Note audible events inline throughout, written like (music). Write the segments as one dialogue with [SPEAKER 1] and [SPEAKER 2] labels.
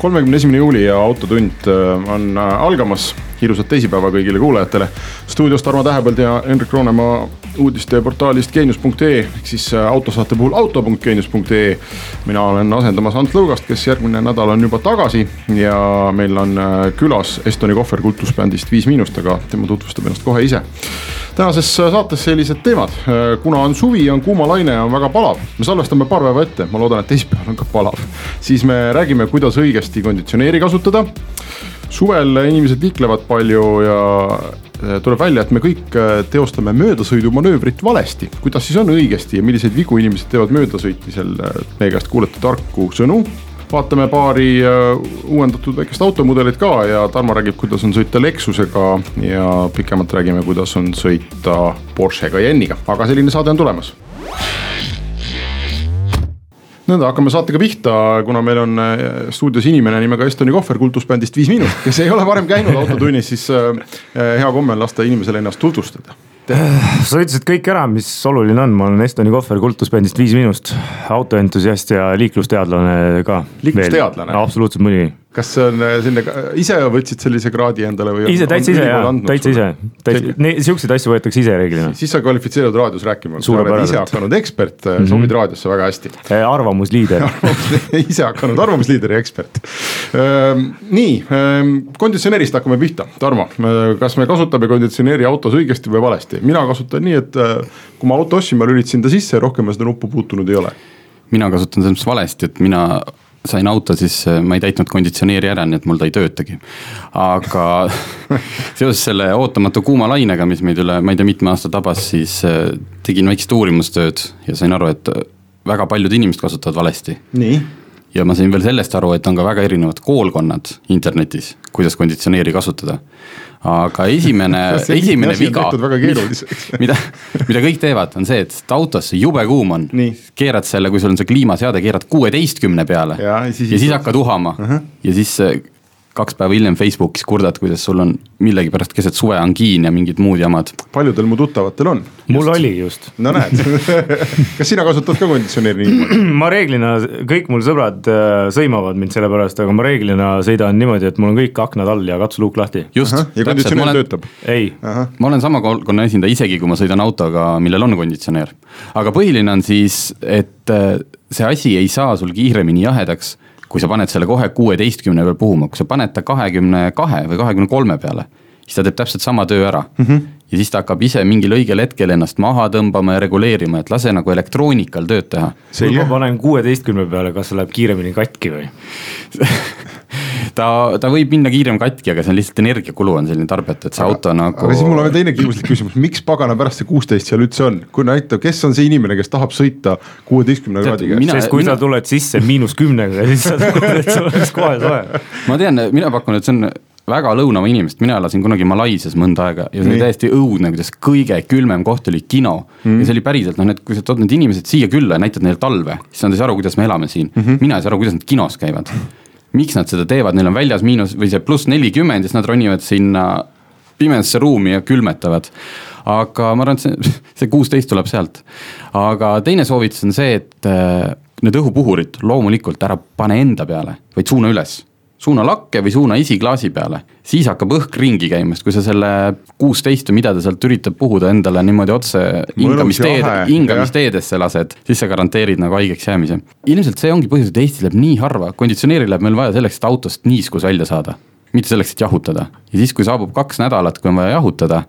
[SPEAKER 1] kolmekümne esimene juuli ja Autotund äh, on äh, algamas. ilusat teisipäeva kõigile kuulajatele. stuudios Tarmo Tähepõld ja Hendrik Roonemaa uudisteportaalist geenius.ee ehk siis äh, autosaate puhul auto.geenius.ee. mina olen asendamas Ants Lõugast, kes järgmine nädal on juba tagasi ja meil on külas Estoni kohver kultusbändist Viis Miinust, aga tema tutvustab ennast kohe ise tänases saates sellised teemad, kuna on suvi, on kuumalaine, on väga palav, me salvestame paar päeva ette, ma loodan, et teisipäeval on ka palav. siis me räägime, kuidas õigesti konditsioneeri kasutada. Suvel inimesed liiklevad palju ja eh, tuleb välja, et me kõik eh, teostame möödasõidumanöövrit valesti. kuidas siis on õigesti ja milliseid vigu inimesed teevad möödasõitmisel, meie käest kuulete tarku sõnu? Vaatame paari uuendatud väikest automudelit ka ja Tarmo räägib, kuidas on sõita Lexusega ja pikemalt räägime, kuidas on sõita Porsche Cayenne'iga, aga selline saade on tulemas nõnda, hakkame saatega pihta, kuna meil on äh, stuudios inimene nimega Estoni Kohver kultusbändist Viis Miinust, kes ei ole varem käinud autotunnis, siis äh, hea komme on lasta inimesele ennast tutvustada
[SPEAKER 2] sa ütlesid kõik ära, mis oluline on, ma olen Estoni Kohver kultusbändist Viis Miinust, autoentusiast ja liiklusteadlane ka.
[SPEAKER 1] liiklusteadlane?
[SPEAKER 2] absoluutselt muidugi
[SPEAKER 1] kas see on äh, selline, ise võtsid sellise kraadi endale või?
[SPEAKER 2] ise, täitsa ise jaa, täitsa ise, täitsa, siukseid asju võetakse ise reeglina.
[SPEAKER 1] siis sa kvalifitseerud raadios rääkima, sa oled ise hakanud ekspert mm, -hmm. sobid raadiosse väga hästi.
[SPEAKER 2] Äh, arvamusliider (laughs)
[SPEAKER 1] ise hakanud arvamusliideri ekspert. Ehm, nii, ehm, konditsioneerist hakkame pihta, Tarmo, kas me kasutame konditsioneeri autos õigesti või valesti? mina kasutan nii, et äh, kui ma auto ostsin, ma lülitasin ta sisse ja rohkem ma seda nuppu puutunud ei ole
[SPEAKER 3] mina kasutan selles mõttes valesti, et mina sain auto, siis äh, ma ei täitnud konditsioneeri ära, nii et mul ta ei töötagi. aga (laughs) seoses selle ootamatu kuuma lainega, mis meid üle, ma ei tea, mitme aasta tabas, siis äh, tegin väikest uurimustööd ja sain aru, et äh, väga paljud inimesed kasutavad valesti.
[SPEAKER 1] nii?
[SPEAKER 3] Ja ma sain veel sellest aru, et on ka väga erinevad koolkonnad internetis, kuidas konditsioneeri kasutada. Aga esimene (laughs) esimene viga, (laughs) mida, mida kõik teevad, on see, et autos jube kuum on. keerad selle, kui sul on see kliimaseade, keerad kuueteistkümne peale. Ja, ja siis, ja siis hakkad uhama. Uh -huh. ja siis kaks päeva hiljem Facebookis kurdad, kuidas sul on millegipärast keset suve angiin ja mingid muud jamad.
[SPEAKER 1] paljudel mu tuttavatel on.
[SPEAKER 2] mul oli just.
[SPEAKER 1] no näed (laughs) kas sina kasutad ka konditsioneeri niimoodi? (clears throat)
[SPEAKER 2] ma reeglina, kõik mul sõbrad äh, sõimavad mind selle pärast, aga ma reeglina sõidan niimoodi, et mul on kõik aknad all ja katsuluuk lahti.
[SPEAKER 3] just.
[SPEAKER 1] ja konditsioneer olen... töötab?
[SPEAKER 2] ei.
[SPEAKER 3] ma olen sama koolkonna esindaja, isegi kui ma sõidan autoga, millel on konditsioneer. aga põhiline on siis, et äh, see asi ei saa sul kiiremini jahedaks kui sa paned selle kohe kuueteistkümne peal puhuma, kui sa paned ta kahekümne kahe või kahekümne kolme peale, siis ta teeb täpselt sama töö ära mm. -hmm. Ja siis ta hakkab ise mingil õigel hetkel ennast maha tõmbama ja reguleerima, et lase nagu elektroonikal tööd teha.
[SPEAKER 2] kui ma panen kuueteistkümne peale, kas see läheb kiiremini katki või (laughs)
[SPEAKER 1] ta,
[SPEAKER 3] ta võib minna kiirem katki, aga see on lihtsalt energiakulu on selline tarbijate, et see aga, auto nagu.
[SPEAKER 1] aga siis mul on veel teine kiuslik küsimus, miks pagana pärast see kuusteist seal üldse on, kui näitab, kes on see inimene, kes tahab sõita kuueteistkümne kraadiga?
[SPEAKER 2] sest kui mina... sa tuled sisse miinus kümnega, siis sa tunned, et sul oleks kohe soe.
[SPEAKER 3] ma tean, mina pakun, et see on väga lõunamaa inimest, mina elasin kunagi Malaisias mõnda aega ja see oli täiesti õudne, kuidas kõige külmem koht oli kino mm.. ja see oli päriselt noh, need, kui sa tood need inimesed siia külla ja näitad neile talve, siis nad ei saa aru, kuidas me elame siin mm. -hmm. mina ei saa aru, kuidas nad kinos käivad miks nad seda teevad, neil on väljas miinus või see pluss nelikümmend ja siis nad ronivad sinna pimedasse ruumi ja külmetavad. aga ma arvan, et see, (laughs) see kuusteist tuleb sealt. aga teine soovitus on see, et äh, need õhupuhurid loomulikult ära pane enda peale, vaid suuna üles suuna lakke või suuna esiklaasi peale, siis hakkab õhk ringi käima, sest kui sa selle kuusteist või mida ta sealt üritab puhuda endale niimoodi otse hingamisteed, hingamisteedesse lased, siis sa garanteerid nagu haigeks jäämise. ilmselt see ongi põhjus, et Eestis läheb nii harva, konditsioneeri läheb meil vaja selleks, et autost niiskus välja saada. mitte selleks, et jahutada ja siis, kui saabub kaks nädalat, kui on vaja jahutada,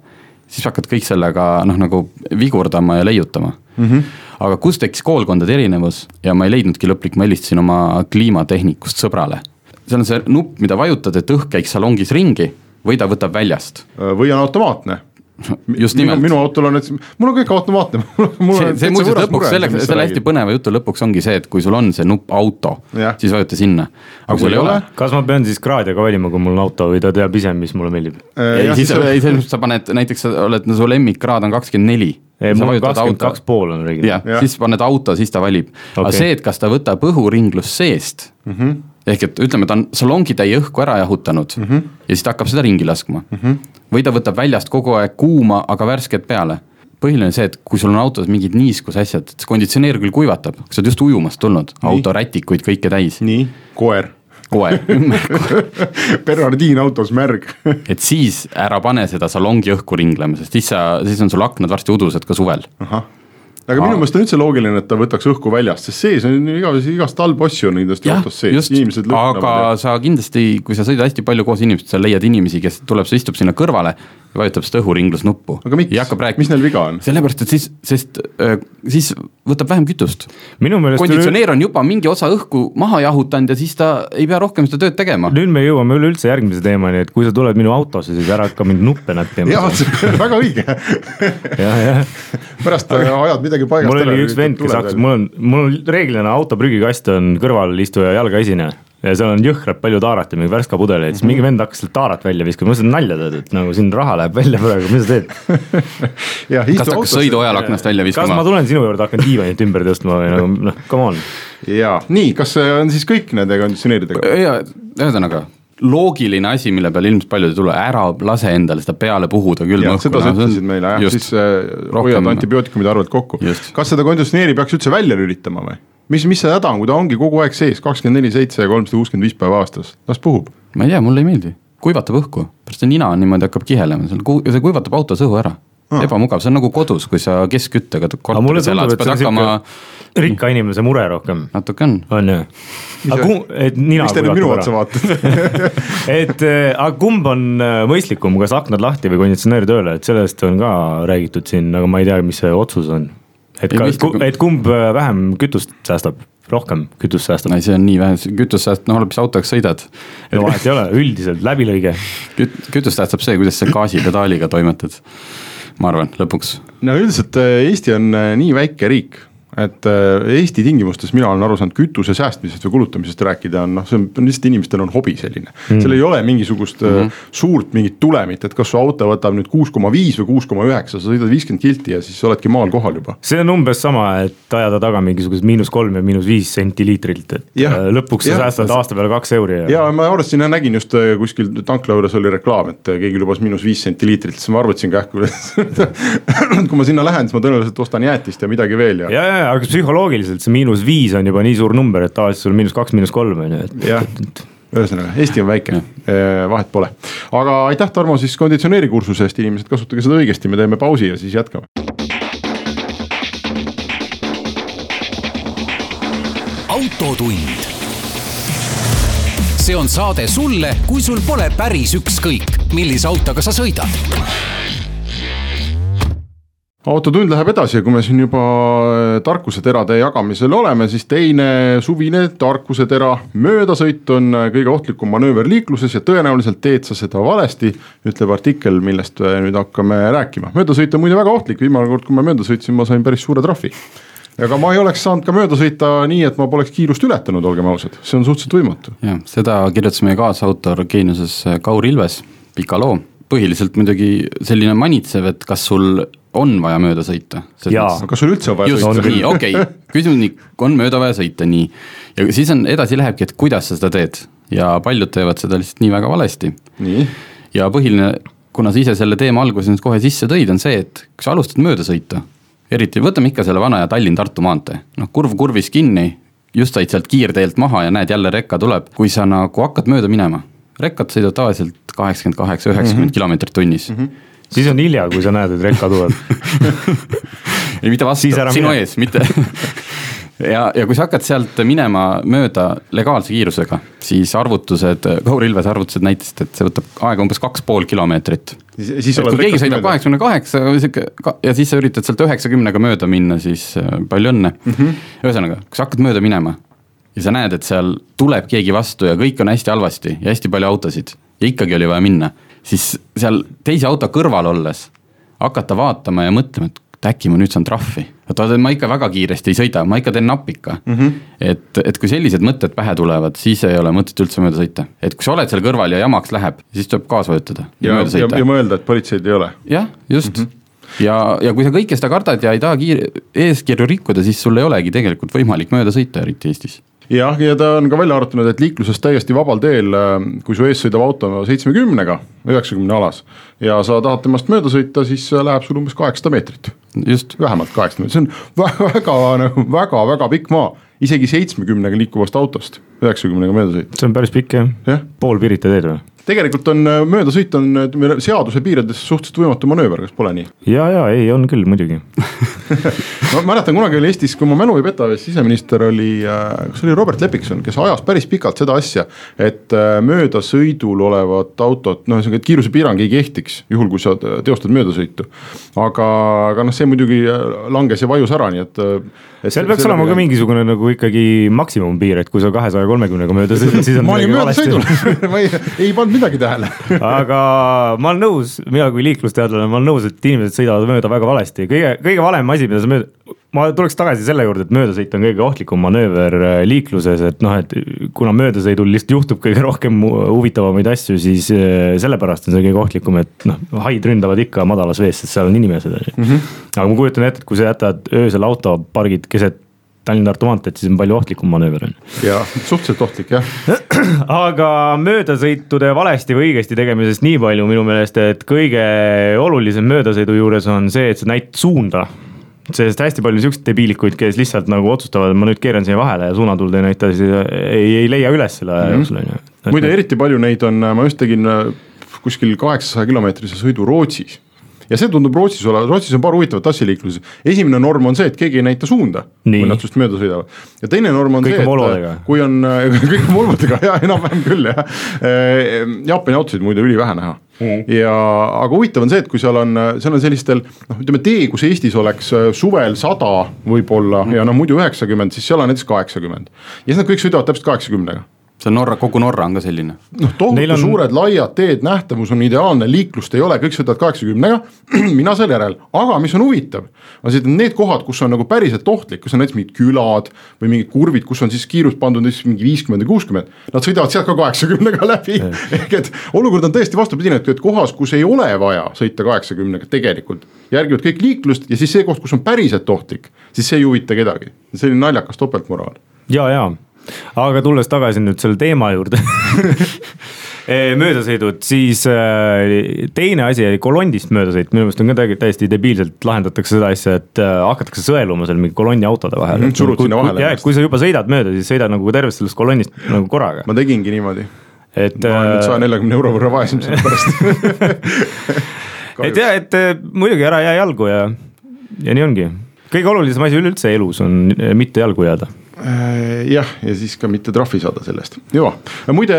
[SPEAKER 3] siis hakkad kõik sellega noh, nagu vigurdama ja leiutama mm. -hmm. aga kus tekkis koolkondade erinevus ja ma ei leidnudki lõplik, ma helistasin oma kliimatehnikust sõbrale seal on see nupp, mida vajutad, et õhk käiks salongis ringi või ta võtab väljast.
[SPEAKER 1] või on automaatne (laughs)
[SPEAKER 3] just nimelt
[SPEAKER 1] minu autol on, et mul on kõik automaatne (laughs)
[SPEAKER 3] see, see muuseas lõpuks sellega, selle hästi põneva jutu lõpuks ongi see, et kui sul on see nupp auto, siis vajuta sinna.
[SPEAKER 1] Aga kui ei ole?
[SPEAKER 2] kas ma pean siis kraadiaga valima, kui mul on auto või ta teab ise, mis mulle meeldib?
[SPEAKER 3] ei, siis, ei selles mõttes sa paned, näiteks sa oled, su lemmikkraad on kakskümmend neli.
[SPEAKER 2] ei, mul kakskümmend kaks pool on reeglina.
[SPEAKER 3] jah ja., siis paned auto, siis ta valib okay.. aga see, et kas ta võtab õhuringlust seest mm. -hmm. Ehk et ütleme, ta on salongitäie õhku ära jahutanud mm -hmm. ja siis ta hakkab seda ringi laskma mm. -hmm. või ta võtab väljast kogu aeg kuuma, aga värsket peale põhiline on see, et kui sul on autos mingid niiskusasjad, see konditsioneer küll kuivatab, kui sa oled just ujumast tulnud, auto rätikuid kõike täis.
[SPEAKER 1] nii, koer
[SPEAKER 3] koer (laughs)
[SPEAKER 1] Bernardiin autos märg
[SPEAKER 3] et siis ära pane seda salongi õhku ringlema, sest siis sa, siis on sul aknad varsti udused ka suvel.
[SPEAKER 1] Aga minu meelest on üldse loogiline, et ta võtaks õhku väljast, sest sees on igast, igast halbu asju on nendest autos sees, inimesed
[SPEAKER 3] lõhnavad. aga ja... sa kindlasti, kui sa sõidad hästi palju koos inimestega, sa leiad inimesi, kes tuleb, istub sinna kõrvale vajutab seda õhuringlusnuppu.
[SPEAKER 1] aga miks, mis neil viga on?
[SPEAKER 3] sellepärast, et siis, sest äh, siis võtab vähem kütust. konditsioneer on juba mingi osa õhku maha jahutanud ja siis ta ei pea rohkem seda tööd tegema.
[SPEAKER 2] nüüd me jõuame üleüldse järgmise teemani, et kui sa tuled minu autosse, siis ära hakka mind nuppe näppima.
[SPEAKER 1] jah, (laughs) väga õige pärast ajad midagi paigast
[SPEAKER 2] ära. mul oli üks vend, kes hakkas, mul on, mul on reeglina auto prügikast on kõrvalistuja jalgaesine ja seal on jõhkralt palju taarat ja mingi värska pudeleid, siis mingi vend hakkas sealt taarat välja viskama, ma mõtlesin nalja teed, et nagu siin raha läheb välja praegu, mis sa teed (laughs)
[SPEAKER 3] kas ta hakkas sõiduajal aknast välja viskama?
[SPEAKER 2] kas ma tulen sinu juurde, hakkan diivanit ümber tõstma või nagu noh, come on.
[SPEAKER 1] ja nii, kas see on siis kõik nende konditsioneeridega?
[SPEAKER 3] ja ühesõnaga loogiline asi, mille peale ilmselt paljud ei tule, ära lase endale seda peale puhuda külma õhku.
[SPEAKER 1] seda sa ütlesid meile jah, siis äh, hoiad antibiootikumide arvelt kokku. kas seda konditsioneeri peaks üldse välja lülitama või? Mis, mis see häda on, kui ta ongi kogu aeg sees, kakskümmend neli, seitse ja kolmsada kuuskümmend viis päeva aastas, las puhub.
[SPEAKER 3] ma ei tea, mulle ei meeldi, kuivatab õhku, pärast see nina on niimoodi, hakkab kihelema, seal ku-, see kuivatab autos õhu ära. Ah.. ebamugav, see on nagu kodus, kui sa keskküttega korteris elad, sa pead hakkama
[SPEAKER 2] rikka inimese mure rohkem.
[SPEAKER 3] natuke on.
[SPEAKER 2] on ju? aga kum-, et nina
[SPEAKER 1] mis te nüüd minu otsa vaatate (laughs)
[SPEAKER 2] et äh, aga kumb on äh, mõistlikum, kas aknad lahti või konditsioneer tööle, et sellest on ka räägitud siin, aga ma ei tea, mis see otsus on et ka, et kumb äh, vähem kütust säästab, rohkem kütust säästab?
[SPEAKER 3] ei, see on nii vähe, kütust sääst-, noh oleneb, mis autoga sõidad.
[SPEAKER 2] no vahet ei ole, üldiselt läbilõige
[SPEAKER 3] Küt,. kütust säästab see, kuidas sa gaasipedaaliga toimetad, ma arvan, lõpuks.
[SPEAKER 1] no üldiselt äh, Eesti on äh, nii väike riik et äh, Eesti tingimustes mina olen aru saanud, kütuse säästmisest või kulutamisest rääkida on noh, see on lihtsalt inimestel on hobi selline mm.. seal ei ole mingisugust mm -hmm. suurt mingit tulemit, et kas su auto võtab nüüd kuus koma viis või kuus koma üheksa, sa sõidad viiskümmend kilti ja siis oledki maal kohal juba.
[SPEAKER 2] see on umbes sama, et ajada taga mingisugused miinus kolm ja miinus viis senti liitrilt, et ja, äh, lõpuks sa ja, säästad aasta peale kaks euri
[SPEAKER 1] ja. ja ma arvestasin ja nägin just kuskil tankla juures oli reklaam, et keegi lubas miinus viis senti liitrilt, siis ma arvutasin kähku (laughs) kui ma sinna lähen, siis ma tõenäoliselt ostan jäätist ja midagi veel ja,
[SPEAKER 2] ja, ja jaa, aga psühholoogiliselt see miinus viis on juba nii suur number, et tavaliselt sul miinus kaks, miinus kolm on ju, et.
[SPEAKER 1] jah, ühesõnaga Eesti on väike, vahet pole. aga aitäh, Tarmo, siis konditsioneeri kursuse eest, inimesed, kasutage seda õigesti, me teeme pausi ja siis jätkame.
[SPEAKER 4] autotund. see on saade sulle, kui sul pole päris ükskõik, millise autoga sa sõidad
[SPEAKER 1] autotund läheb edasi ja kui me siin juba äh, tarkuseterade jagamisel oleme, siis teine suvine tarkusetera, möödasõit on äh, kõige ohtlikum manööver liikluses ja tõenäoliselt teed sa seda valesti, ütleb artikkel, millest äh, nüüd hakkame rääkima. möödasõit on muide väga ohtlik, viimane kord, kui ma mööda sõitsin, ma sain päris suure trahvi. aga ma ei oleks saanud ka mööda sõita nii, et ma poleks kiirust ületanud, olgem ausad, see on suhteliselt võimatu.
[SPEAKER 3] jah, seda kirjutas meie kaasautor Geeniuses Kaur Ilves, pika loo põhiliselt muidugi selline manitsev, et kas sul on vaja mööda sõita.
[SPEAKER 1] kas sul üldse on vaja
[SPEAKER 3] Just, sõita? nii, okei okay., (laughs) küsimus on mööda vaja sõita, nii. ja siis on, edasi lähebki, et kuidas sa seda teed ja paljud teevad seda lihtsalt nii väga valesti. ja põhiline, kuna sa ise selle teema alguses nüüd kohe sisse tõid, on see, et kui sa alustad mööda sõita, eriti võtame ikka selle vana ja Tallinn-Tartu maantee, noh kurv kurvis kinni, just said sealt kiirteelt maha ja näed, jälle rekka tuleb, kui sa nagu hakkad mööda minema, rekkad sõidavad tavaliselt kaheksakümmend kaheksa, üheksakümmend mhm. kilomeetrit tunnis mm. -hmm
[SPEAKER 2] siis on hilja, kui sa näed, et reka tuleb (laughs)
[SPEAKER 3] ei, mitte vastu, sinu ees, mitte (laughs) ja, ja kui sa hakkad sealt minema mööda legaalse kiirusega, siis arvutused, Kaur Ilves arvutused näitasid, et see võtab aega umbes kaks pool kilomeetrit. kui keegi sõidab kaheksakümne kaheksa sihuke ja siis sa üritad sealt üheksakümnega mööda minna, siis äh, palju õnne mm. -hmm. ühesõnaga, kui sa hakkad mööda minema ja sa näed, et seal tuleb keegi vastu ja kõik on hästi halvasti ja hästi palju autosid ja ikkagi oli vaja minna siis seal teise auto kõrval olles hakata vaatama ja mõtlema, et äkki ma nüüd saan trahvi. et vaata, ma ikka väga kiiresti ei sõida, ma ikka teen napika mm. -hmm. et, et kui sellised mõtted pähe tulevad, siis ei ole mõtet üldse mööda sõita. et kui sa oled seal kõrval ja jamaks läheb, siis tuleb gaas vajutada
[SPEAKER 1] ja, ja, ja mõelda, et politseid ei ole.
[SPEAKER 3] jah, just mm. -hmm ja, ja kui sa kõike seda kardad ja ei taha kiir-, eeskirju rikkuda, siis sul ei olegi tegelikult võimalik mööda sõita, eriti Eestis
[SPEAKER 1] jah, ja ta on ka välja arvutanud, et liikluses täiesti vabal teel, äh, kui su ees sõidab auto seitsmekümnega, üheksakümne alas. ja sa tahad temast mööda sõita, siis äh, läheb sul umbes kaheksasada meetrit. vähemalt kaheksasada meetrit, see on (laughs) väga, nagu väga-väga pikk maa, isegi seitsmekümnega liikuvast autost üheksakümnega mööda sõita.
[SPEAKER 2] see on päris pikk jah ja?, pool Pirita teed või?
[SPEAKER 1] Tegelikult on äh, möödasõit on seaduse piirides suhteliselt võimatu manööver, kas pole nii?
[SPEAKER 2] ja, ja ei, on küll muidugi (laughs)
[SPEAKER 1] ma mäletan kunagi oli Eestis, kui ma mälu ei peta, siseminister oli, äh, kas oli Robert Lepikson, kes ajas päris pikalt seda asja. et äh, möödasõidul olevat autot, noh, ühesõnaga, et kiirusepiirang ei kehtiks, juhul kui sa teostad möödasõitu. aga, aga noh, see muidugi langes ja vajus ära, nii et
[SPEAKER 2] seal peaks olema ka mingisugune nagu ikkagi maksimumpiir, et kui sa kahesaja kolmekümnega mööda sõidad, siis on
[SPEAKER 1] ma olin möödasõidul (laughs) ma ei, ei pannud midagi tähele.
[SPEAKER 2] Aga ma olen nõus, mina kui liiklusteadlane, ma olen nõus, et inimesed sõidavad mööda väga valesti, kõige, kõige valem asi, mida sa mööda ma tuleks tagasi selle juurde, et möödasõit on kõige ohtlikum manööver äh, liikluses, et noh, et kuna möödasõidul lihtsalt juhtub kõige rohkem huvitavamaid asju, siis äh, sellepärast on see kõige ohtlikum, et noh, haid ründavad ikka madalas vees, sest seal on inimesed ju. Mhm. aga ma kujutan ette, et kui sa jätad öösel auto, pargid keset Tallinna-Tartu maanteed, siis on palju ohtlikum manööver on
[SPEAKER 1] ju. jaa, suhteliselt ohtlik jah. (clears throat)
[SPEAKER 2] aga möödasõitude valesti või õigesti tegemisest nii palju minu meelest, et kõige olulisem möödasõidu juures on see, et sa näitad suunda sest hästi palju siukseid debiilikuid, kes lihtsalt nagu otsustavad, ma nüüd keeran siia vahele ja suunatuld ei näita, siis ei, ei leia üles selle aja jooksul on ju.
[SPEAKER 1] muide, eriti palju neid on, ma just tegin äh, kuskil kaheksasaja kilomeetrise sõidu Rootsis ja see tundub Rootsis olevat, Rootsis on paar huvitavat asja liikluses. esimene norm on see, et keegi ei näita suunda, kui nad sinust mööda sõidavad. ja teine norm on
[SPEAKER 2] kõik
[SPEAKER 1] see,
[SPEAKER 2] et äh,
[SPEAKER 1] kui on, (laughs) kõik on molvodega ja enam-vähem küll jah. Jaapani autosid muide ülivähe näha mm.. ja, aga huvitav on see, et kui seal on, seal on sellistel noh, ütleme tee, kus Eestis oleks äh, suvel sada võib-olla mm. ja noh, muidu üheksakümmend, siis seal on näiteks kaheksakümmend. ja siis nad kõik sõidavad täpselt kaheksakümnega
[SPEAKER 3] see on Norra, kogu Norra on ka selline.
[SPEAKER 1] noh, tohutu on... suured laiad teed, nähtavus on ideaalne, liiklust ei ole, kõik sõidavad kaheksakümnega, (clears throat) mina seal järel, aga mis on huvitav, on see, et need kohad, kus on nagu päriselt ohtlik, kus on näiteks mingid külad või mingid kurvid, kus on siis kiirus pandud näiteks mingi viiskümmend või kuuskümmend, nad sõidavad sealt ka kaheksakümnega läbi. (laughs) Ehk et olukord on tõesti vastupidine, et, et kohas, kus ei ole vaja sõita kaheksakümnega tegelikult, järgivad kõik liiklust ja siis see koht, kus on päriselt ohtlik, siis see ei huvita kedagi, selline naljakas topeltmoraal.
[SPEAKER 2] ja, ja aga tulles tagasi nüüd selle teema juurde (laughs) eh, möödasõidud, siis eh, teine asi, kolonnist möödasõit, minu meelest on ka täiesti debiilselt lahendatakse seda asja, et eh, hakatakse sõeluma seal mingi kolonni autode vahel
[SPEAKER 1] mm,. surud sinna vahele.
[SPEAKER 2] jah, et kui sa juba sõidad mööda, siis sõida nagu tervest sellest kolonnist nagu korraga.
[SPEAKER 1] ma tegingi niimoodi.
[SPEAKER 2] et.
[SPEAKER 1] ma olen nüüd saja neljakümne euro võrra vaesem selle pärast (laughs)
[SPEAKER 2] et jah, et muidugi ära jää jalgu ja, ja nii ongi. kõige olulisem asi üleüldse elus on mitte jalgu jääda
[SPEAKER 1] jah, ja siis ka mitte trahvi saada sellest, hüva. muide,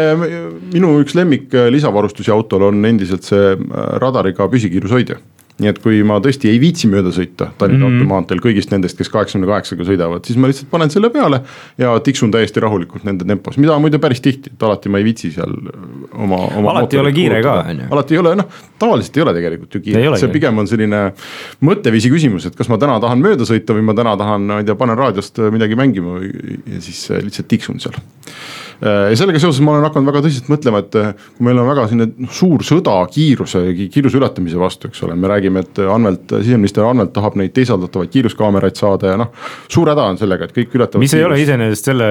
[SPEAKER 1] minu üks lemmik lisavarustusi autol on endiselt see äh, radariga püsikiirushoidja nii et kui ma tõesti ei viitsi mööda sõita Tallinna mm -hmm. maanteel kõigist nendest, kes kaheksakümne kaheksaga sõidavad, siis ma lihtsalt panen selle peale ja tiksun täiesti rahulikult nende tempos, mida muide päris tihti, et alati ma ei viitsi seal oma, oma.
[SPEAKER 2] alati ei ole kiire ka, on ju.
[SPEAKER 1] alati ei ole, noh, tavaliselt ei ole tegelikult ju kiire, see pigem on selline mõtteviisi küsimus, et kas ma täna tahan mööda sõita või ma täna tahan, ma ei tea, panen raadiost midagi mängima või ja siis lihtsalt tiksun seal ja sellega seoses ma olen hakanud väga tõsiselt mõtlema, et äh, kui meil on väga selline noh, suur sõda kiiruse, kiiruse ületamise vastu, eks ole, me räägime, et Anvelt, siseminister Anvelt tahab neid teisaldatavaid kiiruskaameraid saada ja noh. suur häda on sellega, et kõik ületavad.
[SPEAKER 2] mis ei kiirust. ole iseenesest selle,